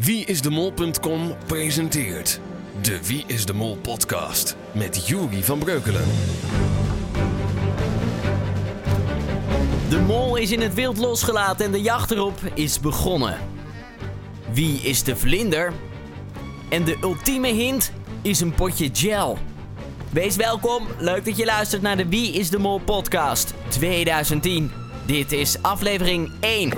Wieisdemol.com presenteert de Wie is de Mol podcast met Juri van Breukelen. De mol is in het wild losgelaten en de jacht erop is begonnen. Wie is de vlinder? En de ultieme hint is een potje gel. Wees welkom, leuk dat je luistert naar de Wie is de Mol podcast 2010. Dit is aflevering 1.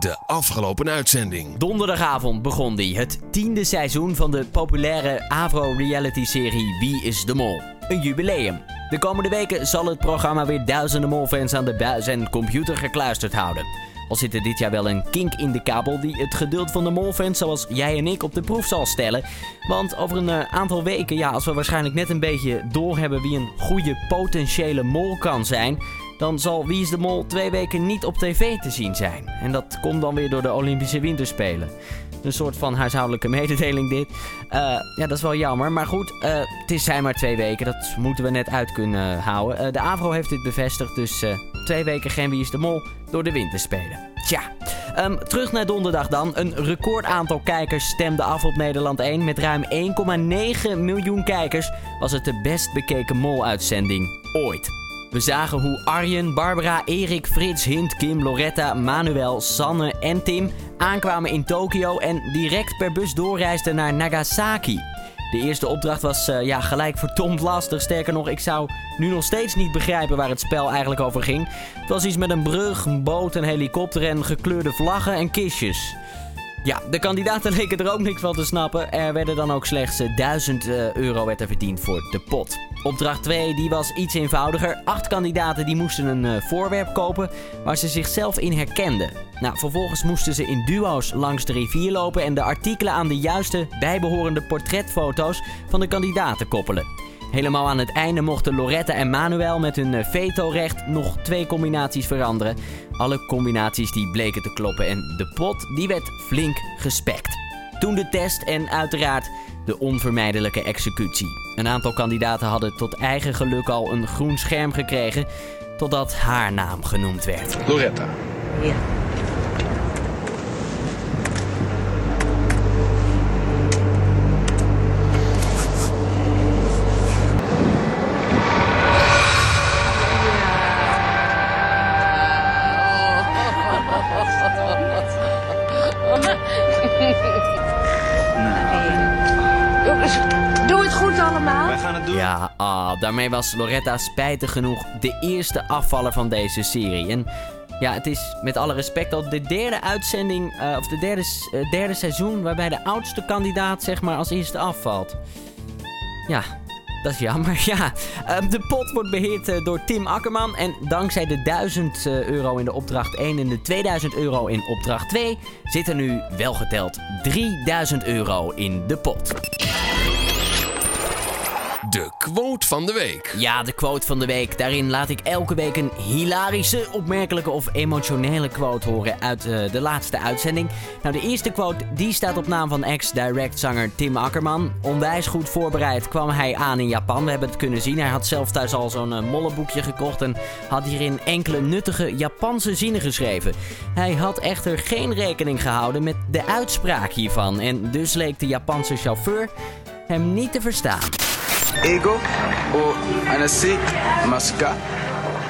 De afgelopen uitzending. Donderdagavond begon die, het tiende seizoen van de populaire Avro-reality-serie Wie is de Mol? Een jubileum. De komende weken zal het programma weer duizenden molfans aan de buis en computer gekluisterd houden. Al zit er dit jaar wel een kink in de kabel die het geduld van de molfans zoals jij en ik op de proef zal stellen. Want over een eh, aantal weken, ja, als we waarschijnlijk net een beetje doorhebben wie een goede potentiële mol kan zijn, dan zal Wie is de Mol twee weken niet op tv te zien zijn. En dat komt dan weer door de Olympische Winterspelen. Een soort van huishoudelijke mededeling dit. Eh, ja, dat is wel jammer. Maar goed, uh, het is zijn maar twee weken. Dat moeten we net uit kunnen houden. Uh, de AVRO heeft dit bevestigd. Dus twee weken geen Wie is de Mol door de Winterspelen. Tja. Um, terug naar donderdag dan. Een record aantal kijkers stemde af op Nederland 1. Met ruim 1,9 miljoen kijkers was het de best bekeken mol-uitzending ooit. We zagen hoe Arjen, Barbara, Erik, Frits, Hint, Kim, Loretta, Manuel, Sanne en Tim aankwamen in Tokio en direct per bus doorreisden naar Nagasaki. De eerste opdracht was uh, ja, gelijk verdomd lastig. Sterker nog, ik zou nu nog steeds niet begrijpen waar het spel eigenlijk over ging. Het was iets met een brug, een boot, een helikopter en gekleurde vlaggen en kistjes. Ja, de kandidaten leken er ook niks van te snappen. Er werden dan ook slechts 1000 uh, euro werd er verdiend voor de pot. Opdracht 2 die was iets eenvoudiger. Acht kandidaten die moesten een uh, voorwerp kopen waar ze zichzelf in herkenden. Nou, vervolgens moesten ze in duo's langs de rivier lopen en de artikelen aan de juiste bijbehorende portretfoto's van de kandidaten koppelen. Helemaal aan het einde mochten Loretta en Manuel met hun uh, vetorecht nog twee combinaties veranderen. Alle combinaties die bleken te kloppen en de pot die werd flink gespekt. Toen de test en uiteraard de onvermijdelijke executie. Een aantal kandidaten hadden tot eigen geluk al een groen scherm gekregen, totdat haar naam genoemd werd. Loretta. Ja. Ja, ah, daarmee was Loretta spijtig genoeg de eerste afvaller van deze serie. En ja, het is met alle respect al de derde uitzending, uh, of de derde, uh, derde seizoen, waarbij de oudste kandidaat zeg maar als eerste afvalt. Ja, dat is jammer, ja. Uh, de pot wordt beheerd uh, door Tim Akkerman. En dankzij de 1000 uh, euro in de opdracht 1 en de 2000 euro in opdracht 2... zit er nu wel geteld 3000 euro in de pot. De quote van de week. Ja, de quote van de week. Daarin laat ik elke week een hilarische, opmerkelijke of emotionele quote horen uit uh, de laatste uitzending. Nou, de eerste quote die staat op naam van ex-direct-zanger Tim Akkerman. Onwijs goed voorbereid kwam hij aan in Japan. We hebben het kunnen zien. Hij had zelf thuis al zo'n uh, mollenboekje gekocht en had hierin enkele nuttige Japanse zinnen geschreven. Hij had echter geen rekening gehouden met de uitspraak hiervan. En dus leek de Japanse chauffeur hem niet te verstaan. Ego o anasi maska.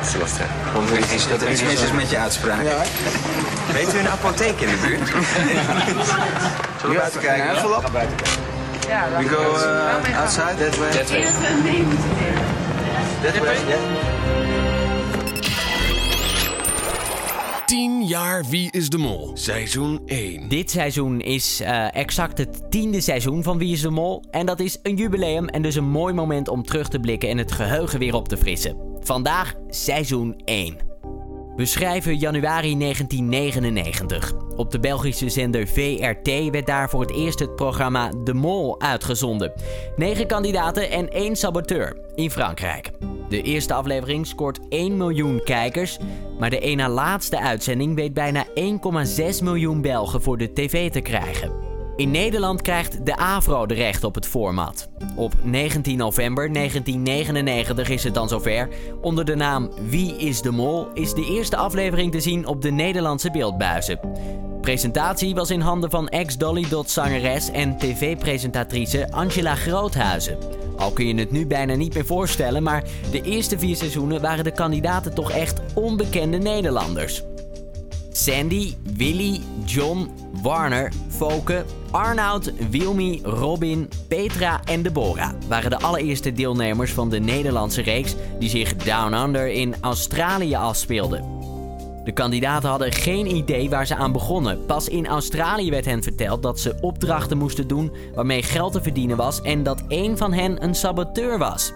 Is lastig. Ongeveer dat er iets mis is met je uitspraak. Ja. Weet u een apotheek in de buurt? Zullen we buiten kijken? Ja, volop. We go uh, outside, that way. That way. That way, yeah. 10 jaar Wie is de Mol, seizoen 1. Dit seizoen is uh, exact het tiende seizoen van Wie is de Mol. En dat is een jubileum en dus een mooi moment om terug te blikken en het geheugen weer op te frissen. Vandaag seizoen 1. We schrijven januari 1999. Op de Belgische zender VRT werd daar voor het eerst het programma De Mol uitgezonden. Negen kandidaten en één saboteur in Frankrijk. De eerste aflevering scoort 1 miljoen kijkers, maar de een na laatste uitzending weet bijna 1,6 miljoen Belgen voor de tv te krijgen. In Nederland krijgt de AVRO de recht op het format. Op 19 november 1999 is het dan zover. Onder de naam Wie is de Mol is de eerste aflevering te zien op de Nederlandse beeldbuizen. Presentatie was in handen van ex-Dolly Dot zangeres en tv-presentatrice Angela Groothuizen. Al kun je het nu bijna niet meer voorstellen, maar de eerste vier seizoenen waren de kandidaten toch echt onbekende Nederlanders. Sandy, Willy, John, Warner, Foke, Arnoud, Wilmy, Robin, Petra en Deborah waren de allereerste deelnemers van de Nederlandse reeks die zich Down Under in Australië afspeelde. De kandidaten hadden geen idee waar ze aan begonnen. Pas in Australië werd hen verteld dat ze opdrachten moesten doen waarmee geld te verdienen was en dat één van hen een saboteur was.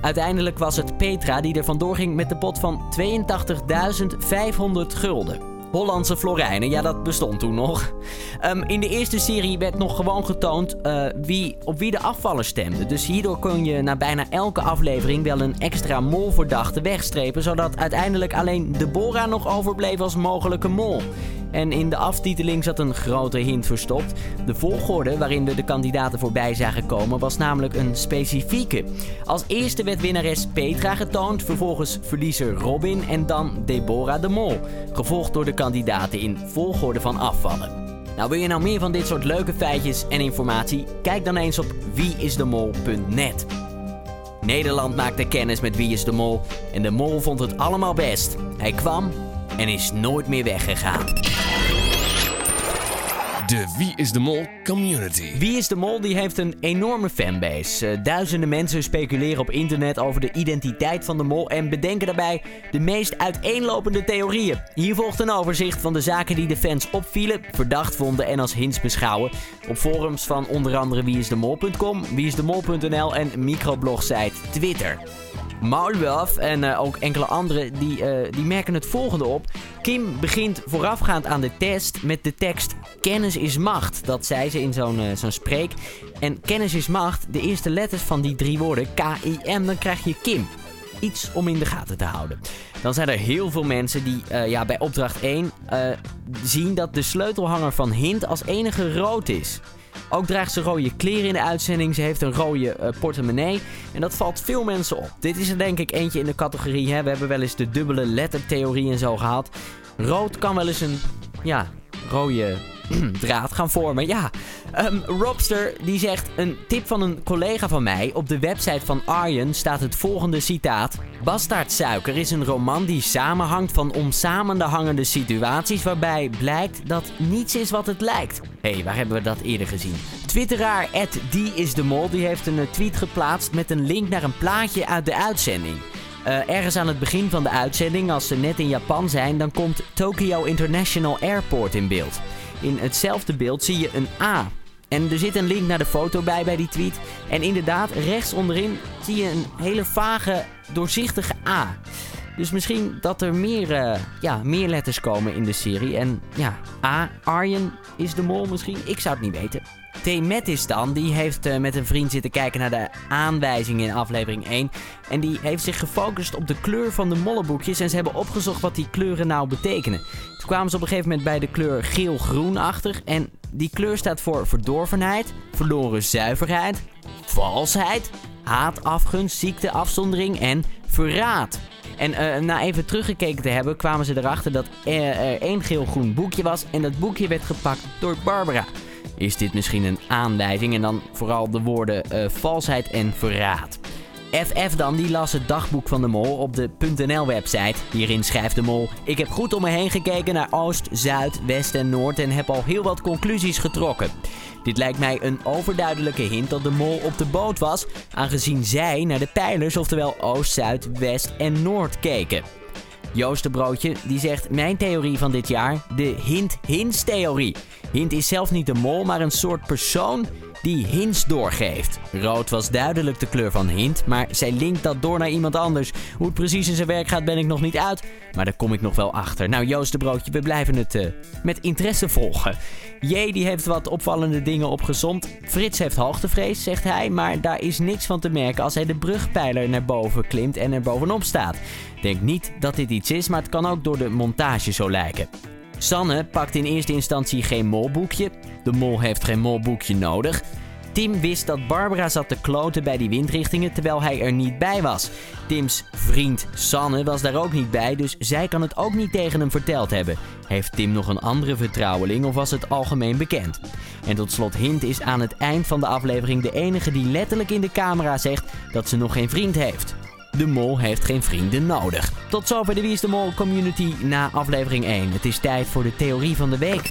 Uiteindelijk was het Petra die er vandoor ging met de pot van 82.500 gulden. Hollandse florijnen, ja dat bestond toen nog. Ehm, in de eerste serie werd nog gewoon getoond eh, wie, op wie de afvaller stemde. Dus hierdoor kon je na bijna elke aflevering wel een extra molverdachte wegstrepen. Zodat uiteindelijk alleen Deborah nog overbleef als mogelijke mol. En in de aftiteling zat een grote hint verstopt. De volgorde waarin we de kandidaten voorbij zagen komen was namelijk een specifieke. Als eerste werd winnares Petra getoond, vervolgens verliezer Robin en dan Deborah de Mol. Gevolgd door de kandidaten in volgorde van afvallen. Nou, wil je nou meer van dit soort leuke feitjes en informatie? Kijk dan eens op wieisdemol.net. Nederland maakte kennis met Wie is de Mol en de Mol vond het allemaal best. Hij kwam en is nooit meer weggegaan. De Wie is de Mol community. Wie is de Mol die heeft een enorme fanbase. Eh, duizenden mensen speculeren op internet over de identiteit van de mol en bedenken daarbij de meest uiteenlopende theorieën. Hier volgt een overzicht van de zaken die de fans opvielen, verdacht vonden en als hints beschouwen. Op forums van onder andere wieisdemol.com, wieisdemol.nl en microblogsite Twitter. Maulwurf en uh, ook enkele anderen die, uh, die merken het volgende op. Kim begint voorafgaand aan de test met de tekst Kennis is macht. Dat zei ze in zo'n uh, zo'n spreek. En kennis is macht, de eerste letters van die drie woorden, K-I-M, dan krijg je Kim. Iets om in de gaten te houden. Dan zijn er heel veel mensen die ja, bij opdracht 1 zien dat de sleutelhanger van Hint als enige rood is. Ook draagt ze rode kleren in de uitzending. Ze heeft een rode uh, portemonnee. En dat valt veel mensen op. Dit is er denk ik eentje in de categorie. Hè? We hebben wel eens de dubbele lettertheorie en zo gehad. Rood kan wel eens een ja, rode draad gaan vormen. Ja, um, Robster die zegt een tip van een collega van mij. Op de website van Arjen staat het volgende citaat. Bastaardsuiker is een roman die samenhangt van omsamende hangende situaties waarbij blijkt dat niets is wat het lijkt. Hé, hey, waar hebben we dat eerder gezien? Twitteraar die is de mol die heeft een eh, tweet geplaatst met een link naar een plaatje uit de uitzending. Uh, ergens aan het begin van de uitzending, als ze net in Japan zijn, dan komt Tokyo International Airport in beeld. In hetzelfde beeld zie je een A. En er zit een link naar de foto bij bij die tweet. En inderdaad, rechts onderin zie je een hele vage, doorzichtige A. Dus misschien dat er meer, uh, ja, meer letters komen in de serie. En ja, A, Arjen is de mol misschien. Ik zou het niet weten. T. Mattis dan, die heeft uh, met een vriend zitten kijken naar de aanwijzingen in aflevering 1. En die heeft zich gefocust op de kleur van de mollenboekjes. En ze hebben opgezocht wat die kleuren nou betekenen. Toen kwamen ze op een gegeven moment bij de kleur geel-groen achter. En die kleur staat voor verdorvenheid, verloren zuiverheid, valsheid, haat, afgunst, ziekte, afzondering en verraad. En uh, na even teruggekeken te hebben, kwamen ze erachter dat er één geel-groen boekje was. En dat boekje werd gepakt door Barbara. Is dit misschien een aanwijzing? En dan vooral de woorden uh, valsheid en verraad. FF dan, die las het dagboek van de mol op de .nl website. Hierin schrijft de mol... Ik heb goed om me heen gekeken naar Oost, Zuid, West en Noord en heb al heel wat conclusies getrokken. Dit lijkt mij een overduidelijke hint dat de mol op de boot was, aangezien zij naar de pijlers, oftewel Oost, Zuid, West en Noord keken. Joost de Broodje die zegt: Mijn theorie van dit jaar, de Hint-Hins-theorie. Hint is zelf niet de mol, maar een soort persoon die hints doorgeeft. Rood was duidelijk de kleur van Hint, maar zij linkt dat door naar iemand anders. Hoe het precies in zijn werk gaat ben ik nog niet uit, maar daar kom ik nog wel achter. Nou Joost de Broodje, we blijven het uh, met interesse volgen. J die heeft wat opvallende dingen opgezond. Frits heeft hoogtevrees, zegt hij, maar daar is niks van te merken als hij de brugpijler naar boven klimt en er bovenop staat. Denk niet dat dit iets is, maar het kan ook door de montage zo lijken. Sanne pakt in eerste instantie geen molboekje. De mol heeft geen molboekje nodig. Tim wist dat Barbara zat te kloten bij die windrichtingen terwijl hij er niet bij was. Tims vriend Sanne was daar ook niet bij, dus zij kan het ook niet tegen hem verteld hebben. Heeft Tim nog een andere vertrouweling of was het algemeen bekend? En tot slot Hint is aan het eind van de aflevering de enige die letterlijk in de camera zegt dat ze nog geen vriend heeft. De mol heeft geen vrienden nodig. Tot zover de Wie is de Mol community na aflevering 1. Het is tijd voor de theorie van de week.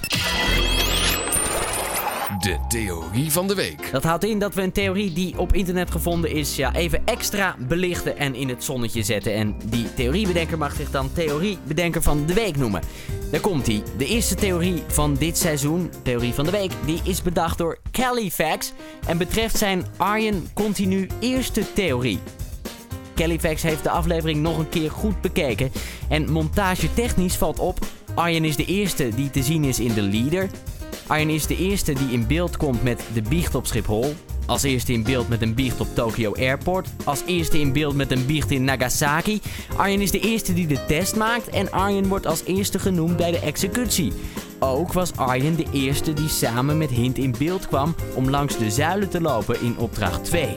De theorie van de week. Dat houdt in dat we een theorie die op internet gevonden is, ja, even extra belichten en in het zonnetje zetten. En die theoriebedenker mag zich dan theoriebedenker van de week noemen. Daar komt hij. De eerste theorie van dit seizoen, theorie van de week, die is bedacht door Califax en betreft zijn Arjen Continu eerste theorie. Califax heeft de aflevering nog een keer goed bekeken en montage-technisch valt op Arjen is de eerste die te zien is in de leader. Arjen is de eerste die in beeld komt met de biecht op Schiphol. Als eerste in beeld met een biecht op Tokyo Airport. Als eerste in beeld met een biecht in Nagasaki. Arjen is de eerste die de test maakt. En Arjen wordt als eerste genoemd bij de executie. Ook was Arjen de eerste die samen met Hint in beeld kwam om langs de zuilen te lopen in opdracht 2.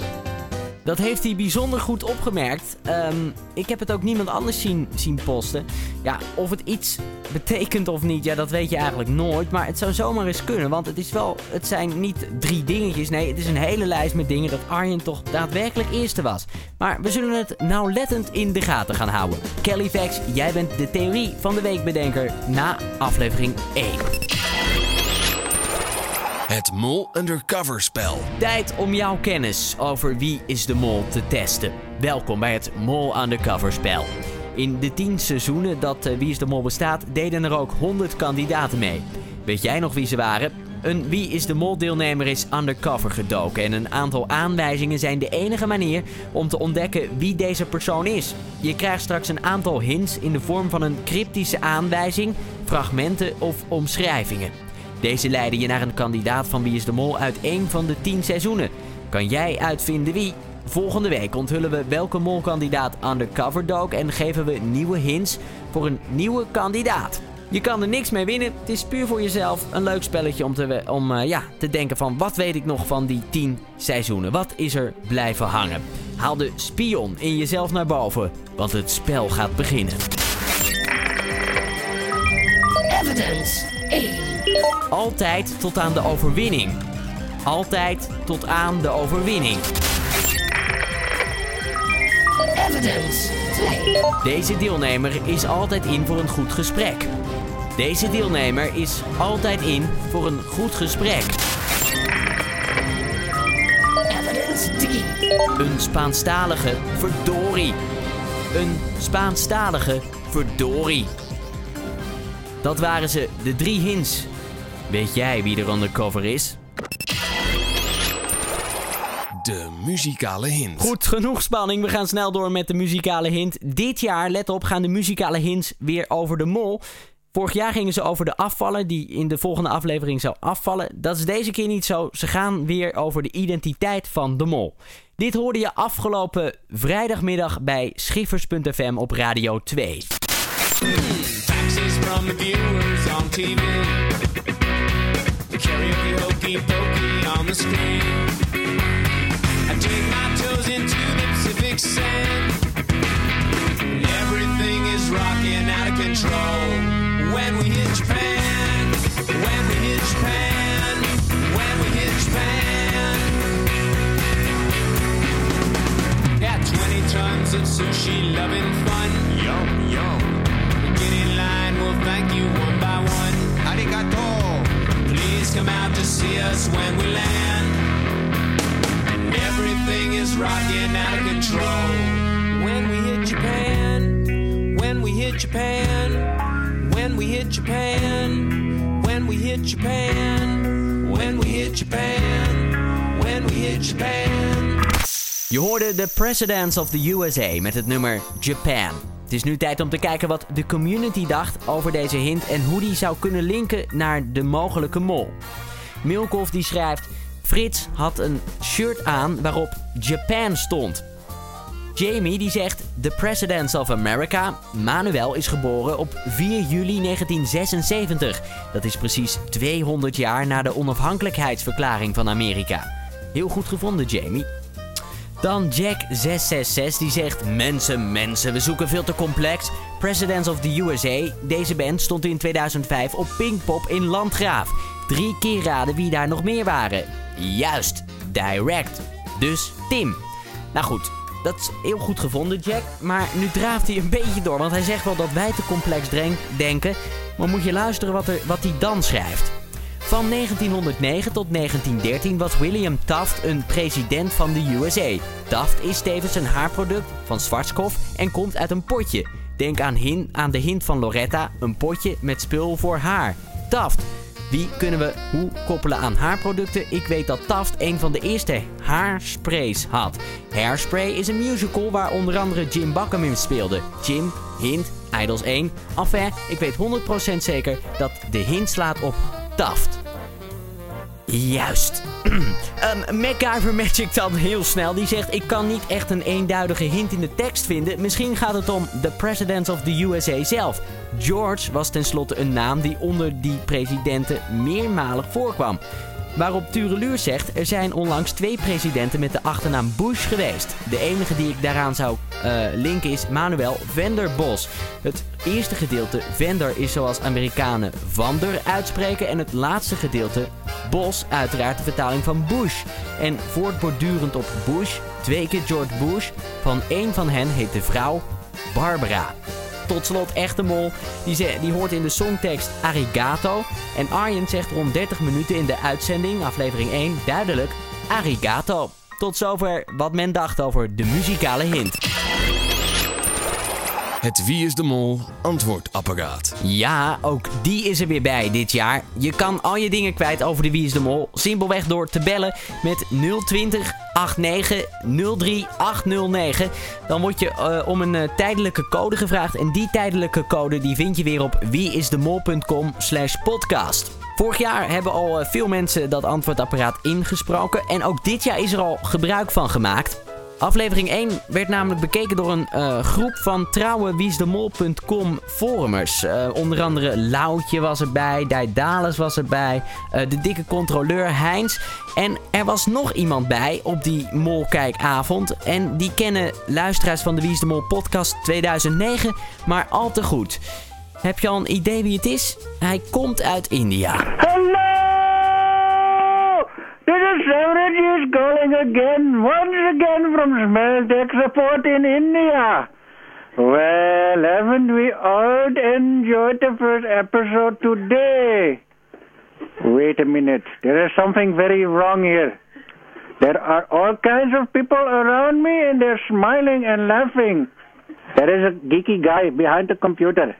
Dat heeft hij bijzonder goed opgemerkt. Ehm, ik heb het ook niemand anders zien, zien posten. Ja, of het iets betekent of niet, ja, dat weet je eigenlijk nooit. Maar het zou zomaar eens kunnen, want het, is wel, het zijn niet drie dingetjes. Nee, het is een hele lijst met dingen dat Arjen toch daadwerkelijk eerste was. Maar we zullen het nauwlettend in de gaten gaan houden. Kelly Fax, jij bent de theorie van de weekbedenker na aflevering 1. Het Mol Undercover spel. Tijd om jouw kennis over wie is de mol te testen. Welkom bij het Mol Undercover spel. In de 10 seizoenen dat uh, Wie is de Mol bestaat, deden er ook 100 kandidaten mee. Weet jij nog wie ze waren? Een Wie is de Mol deelnemer is undercover gedoken en een aantal aanwijzingen zijn de enige manier om te ontdekken wie deze persoon is. Je krijgt straks een aantal hints in de vorm van een cryptische aanwijzing, fragmenten of omschrijvingen. Deze leiden je naar een kandidaat van Wie is de Mol uit één van de 10 seizoenen. Kan jij uitvinden wie? Volgende week onthullen we welke molkandidaat undercover dook en geven we nieuwe hints voor een nieuwe kandidaat. Je kan er niks mee winnen. Het is puur voor jezelf een leuk spelletje om, te, om uh, ja, te denken van wat weet ik nog van die 10 seizoenen? Wat is er blijven hangen? Haal de spion in jezelf naar boven, want het spel gaat beginnen. Evidence 1. Altijd tot aan de overwinning. Altijd tot aan de overwinning. Evidence 2. Deze deelnemer is altijd in voor een goed gesprek. Deze deelnemer is altijd in voor een goed gesprek. Evidence 3. Een Spaanstalige verdorie. Een Spaanstalige verdorie. Dat waren ze, de drie hints. Weet jij wie er undercover is? De muzikale hint. Goed, genoeg spanning. We gaan snel door met de muzikale hint. Dit jaar, let op, gaan de muzikale hints weer over de mol. Vorig jaar gingen ze over de afvallen die in de volgende aflevering zou afvallen. Dat is deze keer niet zo. Ze gaan weer over de identiteit van de mol. Dit hoorde je afgelopen vrijdagmiddag bij Schiffers.fm op Radio 2. Karaoke hokey pokey on the screen. Japan. Je hoorde The Presidents of the USA met het nummer Japan. Het is nu tijd om te kijken wat de community dacht over deze hint en hoe die zou kunnen linken naar de mogelijke mol. Milkov die schrijft: Frits had een shirt aan waarop Japan stond. Jamie die zegt: The Presidents of America. Manuel is geboren op 4 juli 1976. Dat is precies 200 jaar na de onafhankelijkheidsverklaring van Amerika. Heel goed gevonden, Jamie. Dan Jack666 die zegt: Mensen, mensen, we zoeken veel te complex. Presidents of the USA. Deze band stond in 2005 op Pinkpop in Landgraaf. Drie keer raden wie daar nog meer waren. Juist, Direct. Dus Tim. Nou goed, dat is heel goed gevonden, Jack. Maar nu draaft hij een beetje door, want hij zegt wel dat wij te complex denken. Maar moet je luisteren wat, er, wat hij dan schrijft. Van 1909 tot 1913 was William Taft een president van de USA. Taft is tevens een haarproduct van Schwarzkopf en komt uit een potje. Denk aan, hin, aan de hint van Loretta, een potje met spul voor haar. Taft. Wie kunnen we hoe koppelen aan haarproducten? Ik weet dat Taft een van de eerste haarsprays had. Hairspray is een musical waar onder andere Jim Buckham in speelde. Jim, hint, Idols 1. Enfin, ik weet 100% zeker dat de hint slaat op Taft. Juist. um, MacGyver Magic dan heel snel. Die zegt: Ik kan niet echt een eenduidige hint in de tekst vinden. Misschien gaat het om The President of the USA zelf. George was tenslotte een naam die onder die presidenten meermalig voorkwam. Waarop Tureluur zegt: Er zijn onlangs twee presidenten met de achternaam Bush geweest. De enige die ik daaraan zou eh, linken is Manuel Vanderbos. Het eerste gedeelte, Vander, is zoals Amerikanen Vander uitspreken. En het laatste gedeelte, Bos, uiteraard de vertaling van Bush. En voortbordurend op Bush, twee keer George Bush. Van één van hen heet de vrouw Barbara. Tot slot Echte Mol, die, die hoort in de songtekst Arigato. En Arjen zegt rond 30 minuten in de uitzending, aflevering 1, duidelijk Arigato. Tot zover wat men dacht over de muzikale hint. Het Wie is de Mol antwoordapparaat. Ja, ook die is er weer bij dit jaar. Je kan al je dingen kwijt over de Wie is de Mol. Simpelweg door te bellen met 020 89 03 809. Dan word je eh, om een eh, tijdelijke code gevraagd. En die tijdelijke code die vind je weer op wieisdemol.com slash podcast. Vorig jaar hebben al eh, veel mensen dat antwoordapparaat ingesproken. En ook dit jaar is er al gebruik van gemaakt. Aflevering 1 werd namelijk bekeken door een eh, groep van trouwe wiesdemol.com forumers. Eh, onder andere Loutje was erbij, Daedalus was erbij, eh, de dikke controleur Heinz. En er was nog iemand bij op die molkijkavond. En die kennen luisteraars van de Wie is de Mol podcast 2009 maar al te goed. Heb je al een idee wie het is? Hij komt uit India. Hello! This is calling again, once again from Smell Tech Support in India. Well, haven't we all enjoyed the first episode today? Wait a minute, there is something very wrong here. There are all kinds of people around me and they're smiling and laughing. There is a geeky guy behind the computer.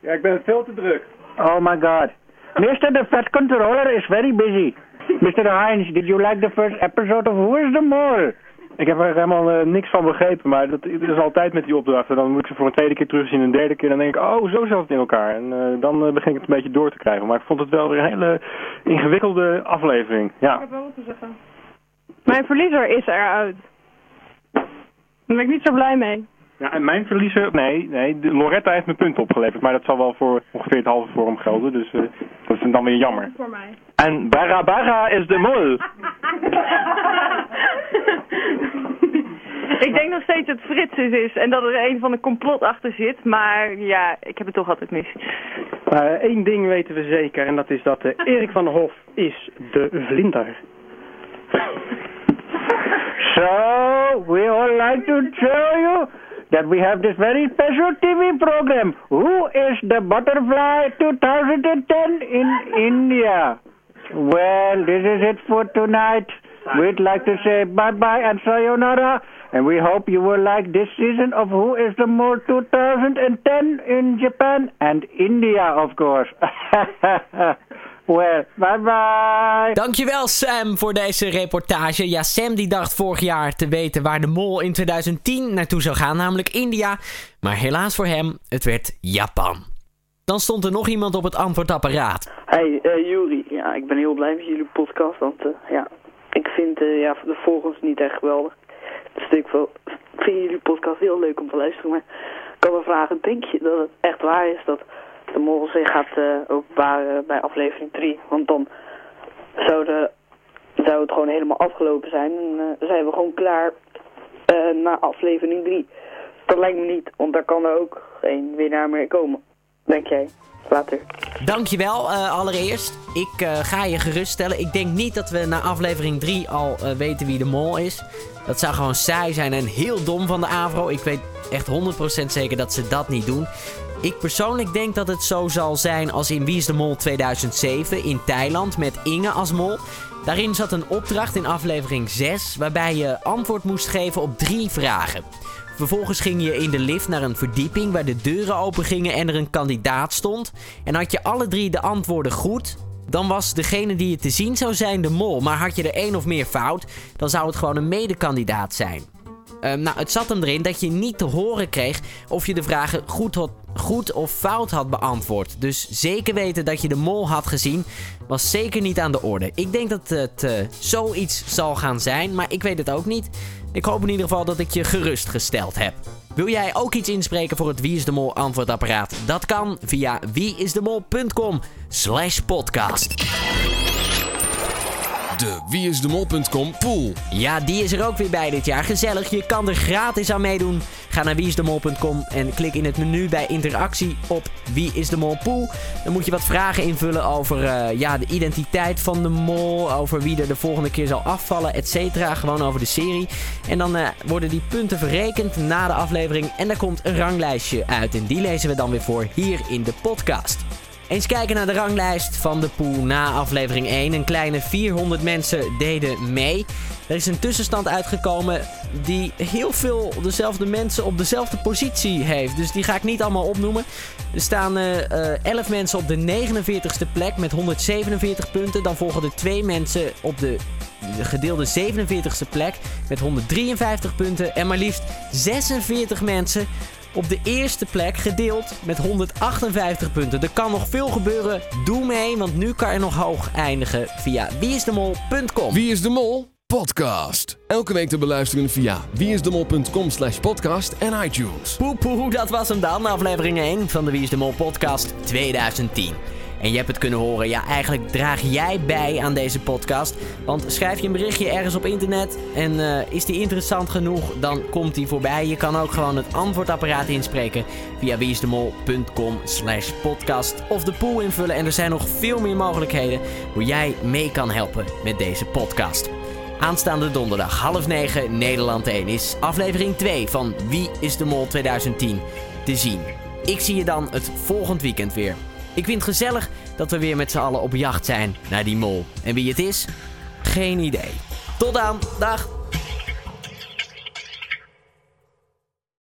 Ja, ik ben veel te druk. Oh my god. Mr. The Fat Controller is very busy. Mr. Heinz, did you like the first episode of Who is the Mole? Ik heb er helemaal eh, niks van begrepen, maar dat, het is altijd met die opdrachten. Dan moet ik ze voor een tweede keer terugzien, een derde keer. Dan denk ik, oh, zo zat het in elkaar. En eh, dan eh, begin ik het een beetje door te krijgen. Maar ik vond het wel weer een hele ingewikkelde aflevering. Ja. Mijn verliezer is eruit. Daar ben ik niet zo blij mee. Ja, en mijn verliezer, nee, nee, de Loretta heeft mijn punt opgeleverd. Maar dat zal wel voor ongeveer het halve forum gelden. Dus eh, dat is dan weer jammer. Voor mij. En Barra is de mol. ik denk nog steeds dat Frits het is en dat er een van de complot achter zit. Maar ja, ik heb het toch altijd mis. Maar één ding weten we zeker en dat is dat eh, Erik van der Hof is de vlinder. So, we all like to tell you that we have this very special TV program. Who is the Butterfly 2010 in India? Well, this is it for tonight. We'd like to say bye-bye and sayonara. And we hope you will like this season of Who is the Mole 2010 in Japan and India, of course. well, bye-bye. Dankjewel Sam voor deze reportage. Ja, Sam die dacht vorig jaar te weten waar de mol in 2010 naartoe zou gaan, namelijk India. Maar helaas voor hem, het werd Japan. Dan stond er nog iemand op het antwoordapparaat. Hey, Juri. Ja, ik ben heel blij met jullie podcast, want eh, ja, ik vind eh, ja, de volgers niet echt geweldig. Dus ik wel, vind jullie podcast heel leuk om te luisteren, maar ik kan me vragen, denk je dat het echt waar is dat de mol zich gaat eh openbaren bij aflevering 3? Want dan zouden, zou het gewoon helemaal afgelopen zijn. En eh, zijn we gewoon klaar eh, na aflevering 3. Dat lijkt me niet, want daar kan er ook geen winnaar meer komen. Denk jij? Later. Dankjewel uh, allereerst. Ik ga je geruststellen. Ik denk niet dat we na aflevering 3 al weten wie de mol is. Dat zou gewoon saai zijn en heel dom van de Avro. Ik weet echt 100% zeker dat ze dat niet doen. Ik persoonlijk denk dat het zo zal zijn als in Wie is de Mol 2007 in Thailand met Inge als mol. Daarin zat een opdracht in aflevering 6 waarbij je antwoord moest geven op drie vragen. Vervolgens ging je in de lift naar een verdieping waar de deuren open gingen en er een kandidaat stond. En had je alle drie de antwoorden goed, dan was degene die je te zien zou zijn de mol. Maar had je er één of meer fout, dan zou het gewoon een medekandidaat zijn. Um, nou, het zat hem erin dat je niet te horen kreeg of je de vragen goed, had, goed of fout had beantwoord. Dus zeker weten dat je de mol had gezien, was zeker niet aan de orde. Ik denk dat het uh, zoiets zal gaan zijn, maar ik weet het ook niet. Ik hoop in ieder geval dat ik je gerustgesteld heb. Wil jij ook iets inspreken voor het Wie is de Mol antwoordapparaat? Dat kan via wieisdemol.com slash podcast. De wieisdemol.com pool. Ja, die is er ook weer bij dit jaar. Gezellig, je kan er gratis aan meedoen. Ga naar wieisdemol.com en klik in het menu bij interactie op Wie is de Mol pool. Dan moet je wat vragen invullen over uh, ja, de identiteit van de mol, over wie er de volgende keer zal afvallen, et cetera. Gewoon over de serie. En dan uh, worden die punten verrekend na de aflevering en er komt een ranglijstje uit. En die lezen we dan weer voor hier in de podcast. Eens kijken naar de ranglijst van de pool na aflevering 1. Een kleine 400 mensen deden mee. Er is een tussenstand uitgekomen die heel veel dezelfde mensen op dezelfde positie heeft. Dus die ga ik niet allemaal opnoemen. Er staan uh, uh, 11 mensen op de 49ste plek met 147 punten. Dan volgen er twee mensen op de gedeelde 47ste plek met 153 punten. En maar liefst 46 mensen op de eerste plek gedeeld met 158 punten. Er kan nog veel gebeuren. Doe mee, want nu kan je nog hoog eindigen via wieisdemol.com. Wie is de Mol? Podcast. Elke week te beluisteren via wieisdemol.com slash podcast en iTunes. Poepoe, dat was hem dan. Aflevering 1 van de Wie is de Mol podcast 2010. En je hebt het kunnen horen, ja, eigenlijk draag jij bij aan deze podcast. Want schrijf je een berichtje ergens op internet en uh, is die interessant genoeg, dan komt die voorbij. Je kan ook gewoon het antwoordapparaat inspreken via wieisdemol.com slash podcast of de pool invullen. En er zijn nog veel meer mogelijkheden hoe jij mee kan helpen met deze podcast. Aanstaande donderdag, half negen, Nederland 1, is aflevering 2 van Wie is de Mol 2010 te zien. Ik zie je dan het volgend weekend weer. Ik vind het gezellig dat we weer met z'n allen op jacht zijn naar die mol. En wie het is? Geen idee. Tot dan, dag!